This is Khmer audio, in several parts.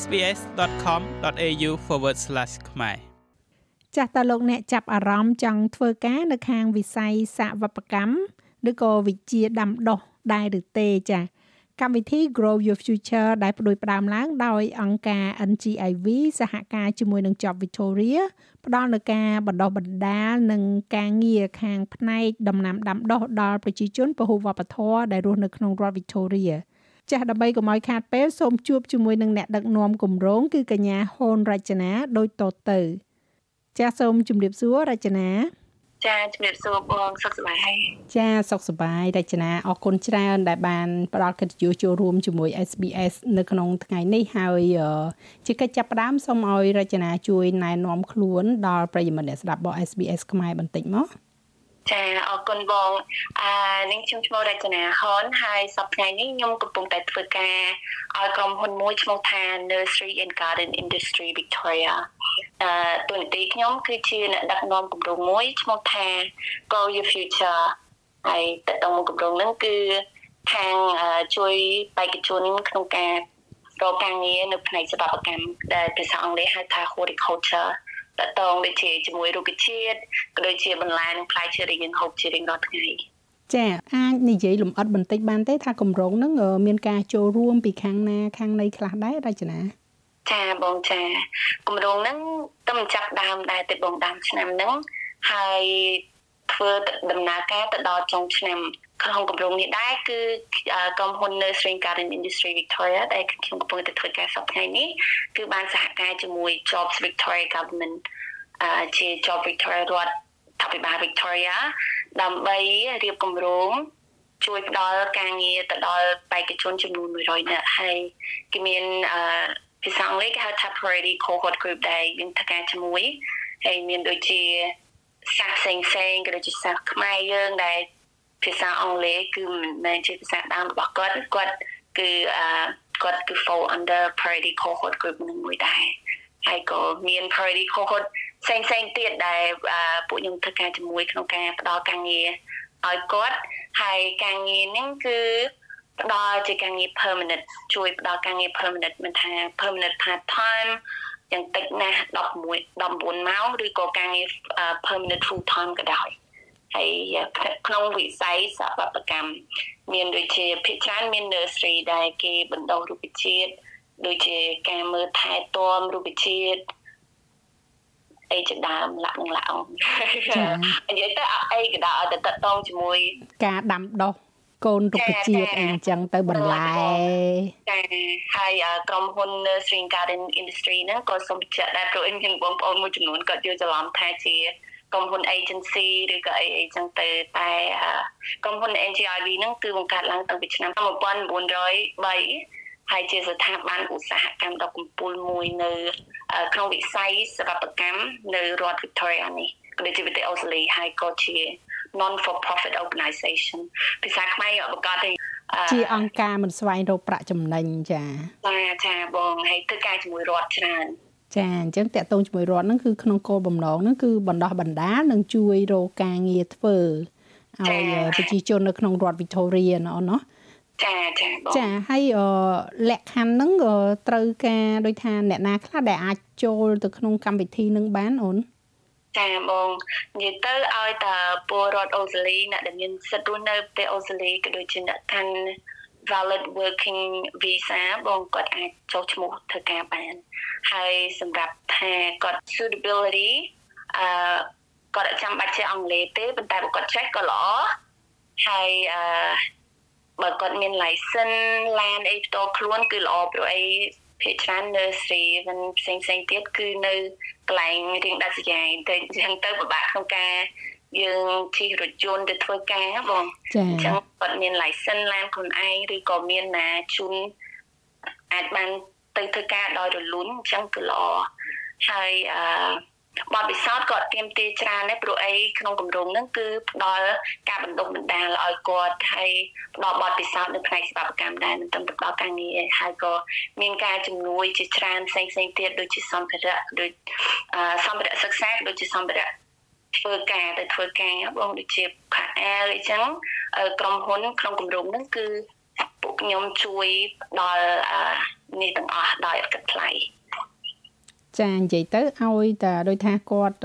sbs.com.au/ ខ្មែរចាស់តើលោកអ្នកចាប់អារម្មណ៍ចង់ធ្វើការនៅខាងវិស័យសាកវប្បកម្មឬក៏វិជាដាំដុះដែរឬទេចា៎កម្មវិធី Grow Your Future ដែលផ្ដួចផ្ដើមឡើងដោយអង្គការ NGIV សហការជាមួយនឹង Job Victoria ផ្ដល់នូវការបណ្ដុះបណ្ដាលនិងការងារខាងផ្នែកដំណាំដាំដុះដល់ប្រជាជនពហុវប្បធម៌ដែលរស់នៅក្នុងរដ្ឋ Victoria ចាស់ដើម្បីកុំឲ្យខាតពេលសូមជួបជាមួយនឹងអ្នកដឹកនាំគម្រោងគឺកញ្ញាហូនរចនាដូចតទៅ ចាស់សូមជម្រាបសួររចនាចាជំរាបសួរបងសុខសប្បាយហើយចាសុខសប្បាយរចនាអរគុណច្រើនដែលបានផ្ដល់កិត្តិយសចូលរួមជាមួយ SBS នៅក្នុងថ្ងៃនេះហើយជាកិច្ចចាប់ផ្ដើមសូមឲ្យរចនាជួយណែនាំខ្លួនដល់ប្រិយមិត្តអ្នកស្ដាប់របស់ SBS ខ្មែរបន្តិចមក ចាអរគុណបងអឺនឹងខ្ញុំឈ្មោះរចនាហនហើយសប្តាហ៍នេះខ្ញុំកំពុងតែធ្វើការឲ្យក្រុមហ៊ុនមួយឈ្មោះថា Nursery and Garden Industry Victoria អឺទូនីតិខ្ញុំគឺជាអ្នកដឹកនាំគម្រោងមួយឈ្មោះថា Go Your Future ហើយតើតមកគម្រោងហ្នឹងគឺខាងជួយបេក្ខជនក្នុងការរកការងារនៅផ្នែកសិប្បកម្មដែលភាសាអង់គ្លេសហៅថា horticulture តតងដូចជាជាមួយរុក្ខជាតិក៏ដូចជាបន្លែនិងផ្លែឈើដែលយើងហូបជារៀងរាល់ថ្ងៃចាអាចនិយាយលម្អិតបន្តិចបានទេថាកម្រងហ្នឹងមានការចូលរួមពីខាងណាខាងណីខ្លះដែររចនាចាបងចាគម្រោងហ្នឹងទៅចាប់ដើមដែរទៅបងដើមឆ្នាំហ្នឹងហើយធ្វើដំណើរការទៅដល់ចុងឆ្នាំ ក្នុងគម្រោងនេះដែរគឺក្រុមហ៊ុន Nursery Garden Industry Victoria ដែលខ្ញុំកំពុងតែធ្វើការសប្តាហ៍នេះគឺបានសហការជាមួយ Jobs Victoria Government ជា Job Victoria រដ្ឋអភិបាល Victoria ដើម្បីរៀបគម្រោងជួយផ្ដល់ការងារទៅដល់បេក្ខជនចំនួន100នាក់ហើយគេមានអឺភាសាអង់គ្លេសគេហៅថា priority cohort group ដែលយើងធ្វើការជាមួយហើយមានដូចជាសាសផ្សេងផ្សេងក៏ដូចជាសាសខ្មែរយើងដែល ភាសាអង់គ្លេសគឺមិនមែនជាភាសាដើមរបស់គាត់គាត់គឺអឺគាត់គឺ fall under priority cohort group នឹងមួយដែរហើយក៏មាន priority cohort ផ្សេងផ្សេងទៀតដែលពួកខ្ញុំធ្វើការជាមួយក្នុងការផ្ដល់ការងារឲ្យគាត់ហើយការងារហ្នឹងគឺផ្ដល់ជាការងារ permanent ជួយផ្ដល់ការងារ permanent មិនថា permanent part time យ៉ាងតិចណាស់16 19ម៉ោងឬក៏ការងារ permanent full time ក៏ដោយ ហើយក្នុងវិស័យសវត្ថកម្មមានដូចជាភិកច្រើនមាន nursery ដែលគេបណ្ដុះរុក្ខជាតិដូចជាការមើលថែទាំរុក្ខជាតិអីជាដើមលាក់នឹងលាក់អង្គនិយាយទៅអីក៏ដោយឲ្យទៅតតងជាមួយ ការដាំដុះកូនរុក្ខជាតិអីអញ្ចឹងទៅបន្លែចាហើយក្រុមហ៊ុន Nursery Garden Industry ហ្នឹងក៏សូមបញ្ជាក់ដែរព្រោះអីមានបងប្អូនមួយចំនួនគាត់យល់ច្រឡំថាជា ក្រុមហ៊ុន agency ឬក៏អីអីចឹងទៅតែក្រុមហ៊ុន NGIV ហ្នឹងគឺបង្កើតឡើងតាំងពីឆ្នាំ1903ហើយជាស្ថាប័នឧស្សាហកម្មដ៏កំពូលមួយនៅក្នុងវិស័យសេវាកម្មនៅរដ្ឋ Victoria នេះក៏ដូចជាប្រទេសអូស្ត្រាលីហើយក៏ជា non for profit organization ភាសាខ្មែរអបកតទេជាអង្គការមិនស្វែងរកប្រាក់ចំណេញចាចាចាបងហើយធ្វើការជាមួយរដ្ឋច្រើន ចាអញ្ចឹងតកតងជាមួយរដ្ឋហ្នឹងគឺក្នុងគោលបំណងហ្នឹងគឺបណ្ដោះបណ្ដាលនិងជួយរកការងារធ្វើឲ្យប្រជាជននៅក្នុងរដ្ឋ Victoria ណោះណោះចាចាបងចាហើយលក្ខខណ្ឌហ្នឹងត្រូវការដូចថាអ្នកណាខ្លះដែលអាចចូលទៅក្នុងកម្មវិធីនឹងបានអូនចាបងនិយាយទៅឲ្យតាពលរដ្ឋអូស្ត្រាលីអ្នកដែលមានសិទ្ធិរស់នៅប្រទេសអូស្ត្រាលីក៏ដូចជាអ្នកកាន់ valid working visa បងគាត់អាចចុះឈ្មោះធ្វើការបានហើយសម្រាប់ថាគាត់ suitability អឺគាត់អត់ចាំបាច់ចេះអង់គ្លេសទេប៉ុន្តែបើគាត់ចេះក៏ល្អហើយអឺបើគាត់មាន license ឡានអីផ្ទាល់ខ្លួនគឺល្អព្រោះអីភាគច្រើន nursery និងផ្សេងផ្សេងទៀតគឺនៅកន្លែងរៀងដាច់ស្រយាយតែអញ្ចឹងទៅពិបាកក្នុងការ យើងជិះរថយន្តទៅធ្វើការបងចា៎អញ្ចឹងគាត់មាន license ឡានខ្លួនឯងឬក៏មានណាជូនអាចបានទៅធ្វើការដោយរលូនអញ្ចឹងគឺល្អហើយអឺបទពិសោធន៍គាត់ទៀមទាច្រើនដែរព្រោះអីក្នុងគម្រោងហ្នឹងគឺផ្ដល់ការបណ្ដុះបណ្ដាលឲ្យគាត់ហើយផ្ដល់បទពិសោធន៍នៅផ្នែកសេវាកម្មដែរមិនត្រឹមតែផ្ដល់ការងារហើយក៏មានការជំនួយជាច្រើនផ្សេងផ្សេងទៀតដូចជាសម្ភារៈដូចសម្ភារៈសិក្សាដូចជាសម្ភារៈ ធ្វើការទៅធ្វើការបងដូចជាផាអែលអីចឹងក្រុមហ៊ុនក្នុងគម្រោងហ្នឹងគឺពួកខ្ញុំជួយដល់នេះទាំងអស់ដោយអត់គិតថ្លៃចានិយាយទៅឲ្យតែដោយថាគាត់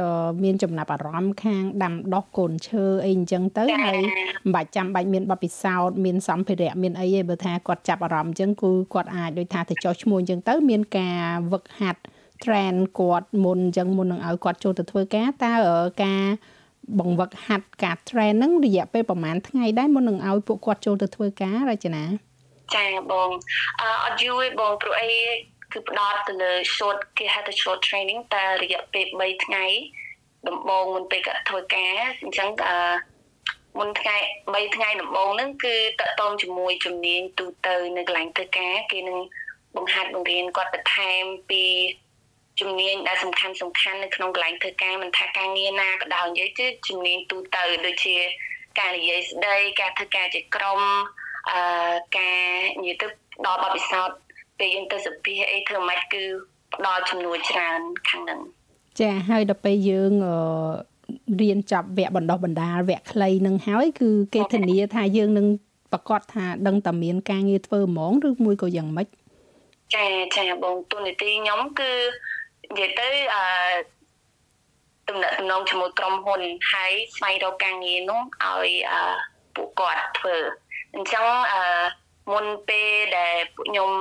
មានចំណាប់អារម្មណ៍ខាងដាំដុះកូនឈើអីអញ្ចឹងទៅហើយមិនបាច់ចាំបាច់មានបទពិសោធន៍មានសម្ភារៈមានអីទេបើថាគាត់ចាប់អារម្មណ៍អញ្ចឹងគឺគាត់អាចដោយថាទៅចុះឈ្មោះអញ្ចឹងទៅ មានការវឹកហាត់ trend គាត់មុនអញ្ចឹងមុននឹងឲ្យគាត់ចូលទៅធ្វើការតើការបង្វឹកហាត់ការ train ហ្នឹងរយៈពេលប្រហែលថ្ងៃដែរមុននឹងឲ្យពួកគាត់ចូលទៅធ្វើការរចនាចាបងអត់យូរទេបងព្រោះអីគឺផ្ដោតទៅលើ short គេហៅថា short training តែរយៈពេល3ថ្ងៃដំបូងមុនពេលគាត់ធ្វើការអញ្ចឹងអឺមុនថ្ងៃ3ថ្ងៃដំបូងហ្នឹងគឺតកតងជាមួយជំនាញទូទៅនៅកន្លែងធ្វើការគេនឹងបង្ហាត់បង្រៀនគាត់បន្ថែមពី ជំនាញដែលសំខាន់សំខាន់នៅក្នុងកន្លែងធ្វើការមិនថាការងារណាក៏ដោយនិយាយគឺជំនាញទូទៅដូចជាការនិយាយស្ដីការធ្វើការជាក្រុមអឺការនិយាយទៅដល់បទពិសោធន៍ពេលយើងទៅសភាអីធ្វើម៉េចគឺផ្ដល់ជំនួយច្រើនខាងហ្នឹងចាហើយដល់ពេលយើងរៀនចប់វគ្គបណ្ដុះបណ្ដាលវគ្គខ្លីនឹងហើយគឺគេធានាថាយើងនឹងប្រកាសថាដឹងតែមានការងារធ្វើហ្មងឬមួយក៏យ៉ាងម៉េចចាចាបងទូនីតិខ្ញុំគឺ និយាយទៅអឺទំនាក់ទំនងជាមួយក្រុមហ៊ុនហើយស្វែងរកការងារនោះឲ្យអឺពួកគាត់ធ្វើអញ្ចឹងអឺមុនពេលដែលពួកខ្ញុំ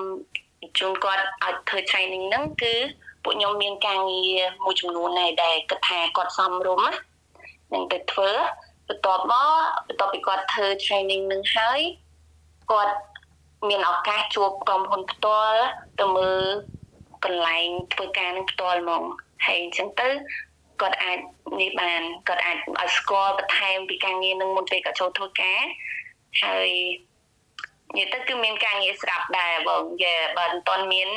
ជូនគាត់ឲ្យធ្វើ training ហ្នឹងគឺពួកខ្ញុំមានការងារមួយចំនួនដែរដែលគិតថាគាត់សមរម្យនឹងទៅធ្វើបន្ទាប់មកបន្ទាប់ពីគាត់ធ្វើ training នឹងហើយគាត់មានឱកាសជួបក្រុមហ៊ុនផ្ទាល់ទៅមើល កន្លែងធ្វើការនឹងផ្ទាល់ហ្មងហើយអញ្ចឹងទៅគាត់អាចនេះបានគាត់អាចឲ្យស្គាល់បន្ថែមពីការងារនឹងមុនពេលគាត់ចូលធ្វើការហើយនិយាយទៅគឺមានការងារស្រាប់ដែរបងយេបើមិនទាន់មាន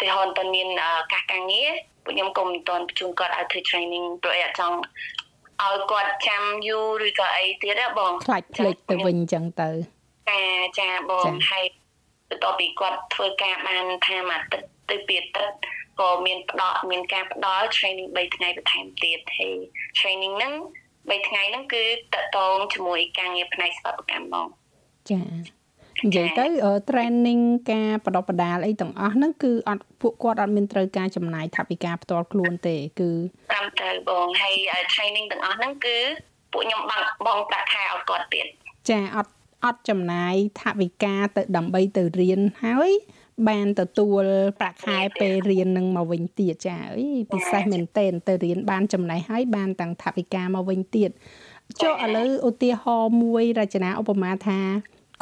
ទីហនទាន់មានកាសការងារពួកខ្ញុំក៏មិនទាន់បញ្ជូនគាត់ឲ្យធ្វើ training ព្រោះអីអត់ចង់ឲ្យគាត់ចាំយូរឬក៏អីទៀតហ៎បងខ្លាចភ្លេចទៅវិញអញ្ចឹងទៅចាចាបងហើយបន្ទាប់ពីគាត់ធ្វើការបានថាមួយអាទិត្យ ទៅពីអាទិត្យក៏មានផ្ដល់មានការផ្ដល់ training 3ថ្ងៃបន្ថែមទៀតហើយ training ហ្នឹង3ថ្ងៃហ្នឹងគឺតកតងជាមួយការងារផ្នែកសិប្បកម្មបងចានិយាយទៅ training ការបដិបដាលអីទាំងអស់ហ្នឹងគឺអត់ពួកគាត់អត់មានត្រូវការចំណាយថវិកាផ្ទាល់ខ្លួនទេ គឺតាមទៅបងហើយ training ទាំងអស់ហ្នឹងគឺពួកខ្ញុំបងបងប្រាក់ខែឲ្យគាត់ទៀតចាអត់អត់ចំណាយថវិកាទៅដើម្បីទៅរៀនហើយ បានទទួលប្រាក់ខែពេលរៀននឹងមកវិញទៀតចាអីពិសេសមែនទែនទៅរៀនបានចំណេះហើយបានទាំងថវិកាមកវិញទៀតចុះឥឡូវឧទាហរណ៍មួយរចនាឧបមាថា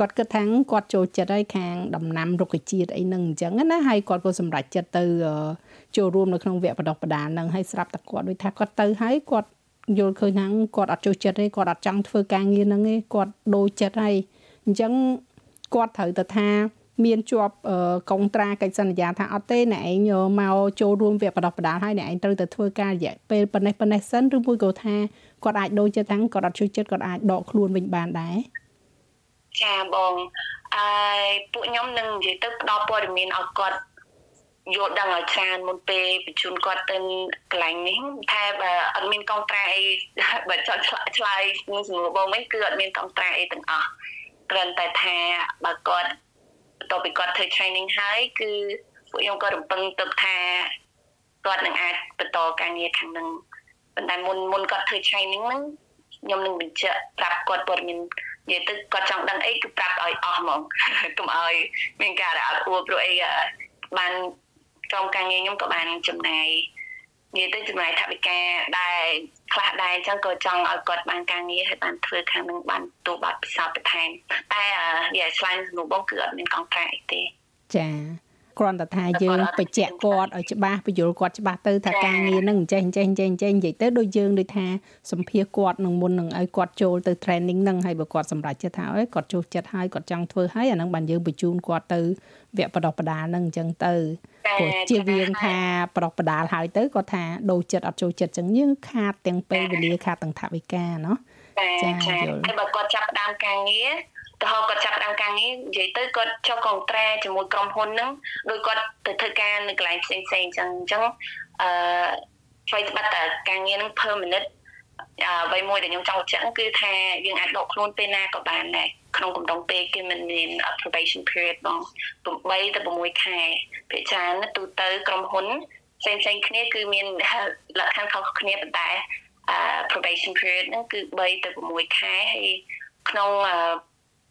គាត់គិតថាគាត់ចូលចិត្តហើយខាងដំណាំរុក្ខជាតិអីហ្នឹងអញ្ចឹងណាហើយគាត់ក៏សម្រេចចិត្តទៅចូលរួមនៅក្នុងវគ្គបណ្ដុះបណ្ដាលហ្នឹងហើយស្រាប់តែគាត់ដូចថាគាត់ទៅហើយគាត់យល់ឃើញថាគាត់អត់ចូលចិត្តទេគាត់អត់ចង់ធ្វើការងារហ្នឹងទេគាត់ដូរចិត្តហើយអញ្ចឹងគាត់ត្រូវទៅថា មានជាប់កុងត្រាកិច្ចសន្យាថាអត់ទេអ្នកឯងមកចូលរួមវគ្គបណ្ដុះបណ្ដាលហើយអ្នកឯងត្រូវតែធ្វើការរយៈពេលប៉ុណ្ណេះប៉ុណ្ណេះសិនឬមួយក៏ថាគាត់អាចដូរចិត្តទាំងគាត់អត់ជួយចិត្តគាត់អាចដកខ្លួនវិញបានដែរចាបងអើពួកខ្ញុំនឹងនិយាយទៅផ្ដល់ព័ត៌មានឲ្យគាត់យល់ដឹងឲ្យច្រើនមុនពេលបញ្ជូនគាត់ទៅកន្លែងនេះថាបើអត់មានកងត្រាអីបើចង់ឆ្លើយនឹងសំណួរបងវិញគឺអត់មានកងត្រាអីទាំងអស់គ្រាន់តែថាបើគាត់ បន្ទាប់ពីគាត់ធ្វើ training ហើយគឺពួកខ្ញុំក៏រំពឹងទុកថាគាត់នឹងអាចបន្តការងារខាងនឹងប៉ុន្តែមុនមុនគាត់ធ្វើ training ហ្នឹងខ្ញុំនឹងបញ្ជាក់ប្រាប់គាត់ព័ត៌មាននិយាយទៅគាត់ចង់ដឹងអីគឺប្រាប់ឲ្យអស់ហ្មងកុំឲ្យមានការរអត់អួរព្រោះអីបានក្រុមការងារខ្ញុំក៏បានចំណាយ និយាយទៅចំណាយថវិកាដែរខ្លះដែរអញ្ចឹងក៏ចង់ឲ្យគាត់បានការងារហើយបានធ្វើខាងនឹងបានទូបាត់ពិសោធន៍បន្ថែមតែនិយាយឆ្លាញ់សំណួរបងគឺអត់មានកងត្រាអីទេចា គ្រាន់តែថាយើងបញ្ជាក់គាត់ឲ្យច្បាស់បញ្យល់គាត់ច្បាស់ទៅថាការងារហ្នឹងអញ្ចេះអញ្ចេះអញ្ចេះអញ្ចេះនិយាយទៅដូចយើងដូចថាសម្ភារគាត់នឹងមុននឹងឲ្យគាត់ចូលទៅ training ហ្នឹងហើយបើគាត់សម្រេចចិត្តថាអើយគាត់ចូលចិត្តហើយគាត់ចង់ធ្វើហើយអាហ្នឹងបានយើងបញ្ជូនគាត់ទៅវគ្គបដិបដាលហ្នឹងអញ្ចឹងទៅព្រោះជាវៀងថាបដិបដាលហើយទៅគាត់ថាដូរចិត្តអត់ចូលចិត្តអញ្ចឹងយើងខាតទាំងពេលវេលាខាតទាំងថវិកាណោះចាយល់ហើយបើគាត់ចាប់ដើមការងារ ទៅហៅគាត់ចាប់ដើមការងារនិយាយទៅគាត់ចុះកុងត្រាជាមួយក្រុមហ៊ុនហ្នឹងដោយគាត់ទៅធ្វើការនៅកន្លែងផ្សេងផ្សេងអញ្ចឹងអញ្ចឹងអឺឆ្លៃស្បាត់តែការងារហ្នឹង permanent អ្វីមួយដែលខ្ញុំចង់ចឹងគឺថាយើងអាចដកខ្លួនពេលណាក៏បានដែរក្នុងកំឡុងពេលគេមិនមាន probation period បង8ទៅ6ខែភាគច្រើនទូទៅក្រុមហ៊ុនផ្សេងផ្សេងគ្នាគឺមានលក្ខខណ្ឌខុសគ្នាប៉ុន្តែ probation period ហ្នឹងគឺ3ទៅ6ខែហើយក្នុង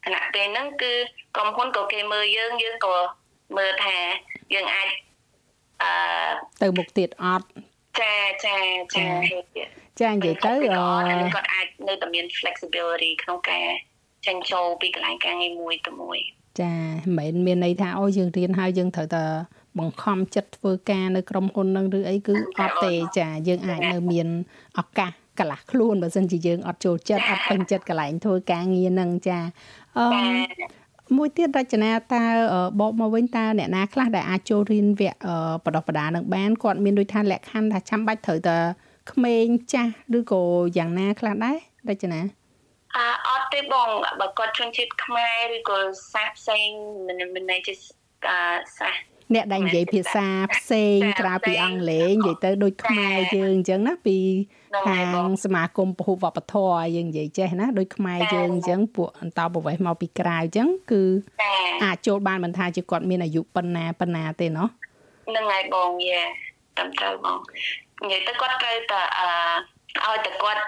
គណៈពេលហ្នឹងគឺក្រុមហ៊ុនក៏គេមើលយើងយើងក៏មើលថាយើងអាចអឺទៅមុខទៀតអត់ចាចាចាចានិយាយទៅគាត់អាចនៅតែមាន flexibility ក្នុងការចេញចូលពីកន្លែងការងារមួយទៅមួយចាមិនមែនមានន័យថាអូយើងរៀនហើយយើងត្រូវតែបង្ខំចិត្តធ្វើការនៅក្រុមហ៊ុននឹងឬអីគឺអត់ទេចាយើងអាចនៅមានឱកាស កន្លះខ្លួនបើសិនជាយើងអត់ចូលចិត្តអត់ពេញចិត្តកន្លែងធ្វើការងារនឹងចាអឺមួយទៀតរចនាតើបកមកវិញតើអ្នកណាខ្លះដែលអាចចូលរៀនវគ្គបដិបដានឹងបានគាត់មានដូចថាលក្ខខណ្ឌថាចាំបាច់ត្រូវតែក្មេងចាស់ឬក៏យ៉ាងណាខ្លះដែររចនាអឺអត់ទេបងបើគាត់ជនជាតិខ្មែរឬក៏សាសផ្សេងមិនមិនន័យជាសាសអ្នកដែលនិយាយភាសាផ្សេងក្រៅពីអង់គ្លេសនិយាយទៅដូចខ្មែរយើងអញ្ចឹងណាពី ខាងសមាគមពហុវប្បធម៌យើងនិយាយចេះណាដូចខ្មែរយើងអញ្ចឹងពួកអន្តោប្រវេសន៍មកពីក្រៅអញ្ចឹងគឺអាចចូលបានមិនថាជាគាត់មានអាយុប៉ុណ្ណាប៉ុណ្ណាទេណោះហ្នឹងហើយបងយាតាមត្រូវបងនិយាយទៅគាត់ត្រូវតែអឺឲ្យតែគាត់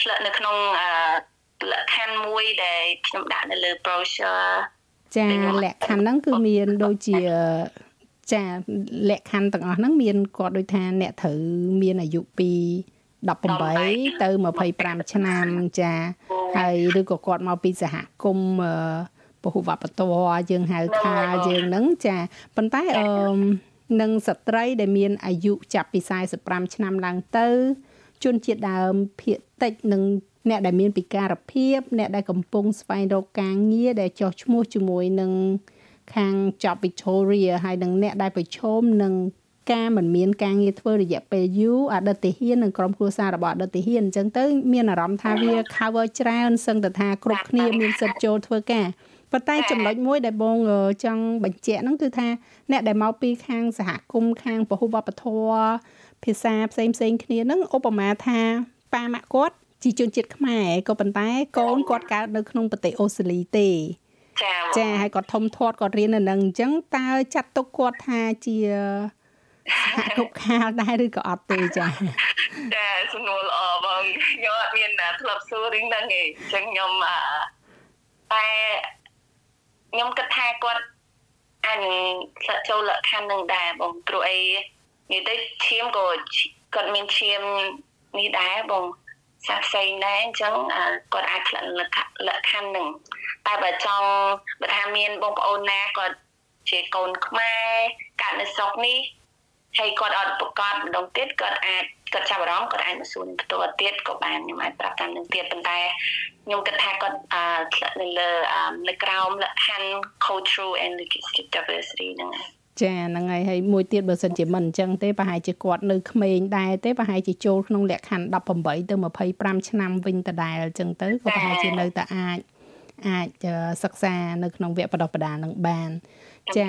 ឆ្លឹកនៅក្នុងអឺលក្ខខណ្ឌមួយដែលខ្ញុំដាក់នៅលើ brochure ចាលក្ខខណ្ឌហ្នឹងគឺមានដូចជាចាលក្ខខណ្ឌទាំងអស់ហ្នឹងមានគាត់ដូចថាអ្នកត្រូវមានអាយុពី 18ទៅ25ឆ្នាំចាហើយឬក៏គាត់មកពីសហគមន៍ពហុវប្បធម៌យើងហៅថាយើងហ្នឹងចាប៉ុន្តែអឺនឹងស្ត្រីដែលមានអាយុចាប់ពី45ឆ្នាំឡើងទៅជនជាតិដើមភាគតិចនឹងអ្នកដែលមានពិការភាពអ្នកដែលកំពុងស្វែងរកការងារដែលចោះឈ្មោះជាមួយនឹងខាង Job Victoria ហើយនឹងអ្នកដែលប្រឈមនឹង ការមិនមានការងារធ្វើរយៈពេលយូរអតីតហ៊ាននិងក្រុមគ្រួសាររបស់អតីតហ៊ានអញ្ចឹងទៅមានអារម្មណ៍ថាវា cover ច្រើនសឹងតែថាគ្រប់គ្នាមានសិទ្ធិចូលធ្វើការប៉ុន្តែចំណុចមួយដែលបងចង់បញ្ជាក់ហ្នឹងគឺថាអ្នកដែលមកពីខាងសហគមន៍ខាងពហុវប្បធម៌ភាសាផ្សេងផ្សេងគ្នាហ្នឹងឧបមាថាប៉ាម៉ាក់គាត់ជាជនជាតិខ្មែរក៏ប៉ុន្តែកូនគាត់កើតនៅក្នុងប្រទេសអូស្ត្រាលីទេចាចាហើយគាត់ធំធាត់គាត់រៀននៅនឹងអញ្ចឹងតើចាត់ទុកគាត់ថាជា សហគមន៍ខាលដែរឬក៏អត់ទេចាចាសំណួរល្អបងខ្ញុំអត់មានធ្លាប់សួររឿងហ្នឹងទេអញ្ចឹងខ្ញុំតែខ្ញុំគិតថាគាត់អាចនឹងស្លាក់ចូលលក្ខខណ្ឌនឹងដែរបងព្រោះអីនិយាយទៅឈាមក៏គាត់មានឈាមនេះដែរបងសាផ្សេងដែរអញ្ចឹងគាត់អាចផ្លាក់លក្ខលក្ខខណ្ឌនឹងតែបើចង់បើថាមានបងប្អូនណាគាត់ជាកូនខ្មែរកើតនៅស្រុកនេះ ហើយគាត់អត់ប្រកាសម្ដងទៀតគាត់អាចគាត់ចាប់អារម្មណ៍គាត់អាចមកសួរនឹងផ្ទាល់ទៀតក៏បានខ្ញុំអាចប្រាប់តាមនឹងទៀតប៉ុន្តែខ្ញុំគិតថាគាត់អឺនៅលើនៅក្រោមលក្ខខណ្ឌ cultural and linguistic diversity ហ្នឹងហើយចាហ្នឹងហើយហើយមួយទៀតបើសិនជាមិនអញ្ចឹងទេប្រហែលជាគាត់នៅក្មេងដែរទេប្រហែលជាចូលក្នុងលក្ខខណ្ឌ18ទៅ25ឆ្នាំវិញដដែលអញ្ចឹងទៅក៏ប្រហែលជានៅតែអាចអាចសិក្សានៅក្នុងវគ្គបណ្ដុះបណ្ដាលនឹងបានចា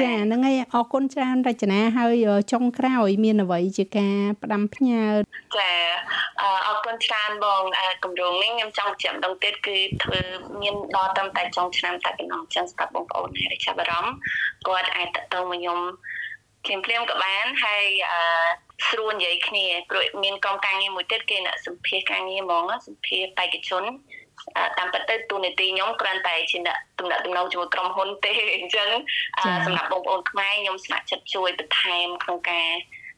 ចាហ្នឹងហើយអរគុណច្រើនរចនាហើយចុងក្រោយ មានអ្វីជាការផ្ដាំផ្ញើចាអរគុណច្រើនបងគម្រោងនេះខ្ញុំចង់ចាំដងទៀតគឺធ្វើមានដល់ត្រឹមតែចុងឆ្នាំតែប៉ុណ្ណោះអញ្ចឹងសម្រាប់បងប្អូនដែលចាប់អារម្មណ៍គាត់អាចតទៅមកខ្ញុំភ្លាមភ្លាមក៏បានហើយអឺស្រួលនិយាយគ្នាព្រោះមានក្រុមការងារមួយទៀតគេអ្នកសម្ភារការងារហ្មងសម្ភារបេក្ខជន តាមពិតទៅទូនីតិខ្ញុំគ្រាន់តែជាអ្នកទំនាក់ទំនងជាមួយក្រុមហ៊ុនទេអញ្ចឹងសម្រាប់បងប្អូនខ្មែរខ្ញុំស្ម័គ្រចិត្តជួយបន្ថែមក្នុងការ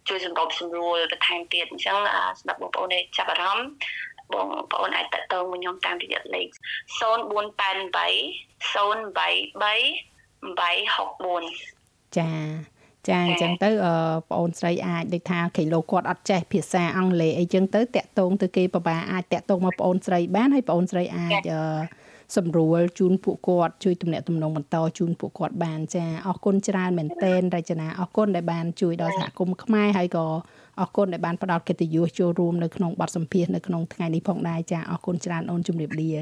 ជួយសម្របសម្រួលបន្ថែមទៀតអញ្ចឹងសម្រាប់បងប្អូនដែលចាប់អារម្មណ៍បងប្អូនអាចតតងមកខ្ញុំតាមរយៈលេខ0488 083 864ចា ចាអញ្ចឹងទៅបងអូនស្រីអាចដូចថាគេលោកគាត់អត់ចេះភាសាអង់គ្លេសអីចឹងទៅតាក់ទងទៅគេពិបាកអាចតាក់ទងមកបងអូនស្រីបានហើយបងអូនស្រីអាចសម្រួលជូនពួកគាត់ជួយទំនាក់ទំនងបន្តជូនពួកគាត់បានចាអរគុណច្រើនមែនទែនរចនាអរគុណដែលបានជួយដល់សហគមន៍ខ្មែរហើយក៏អរគុណដែលបានផ្ដល់កិត្តិយសចូលរួមនៅក្នុងបទសម្ភាសន៍នៅក្នុងថ្ងៃនេះផងដែរចាអរគុណច្រើនអូនជំរាបលា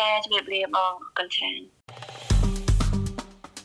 ចាជំរាបលាបងអរគុណច្រើន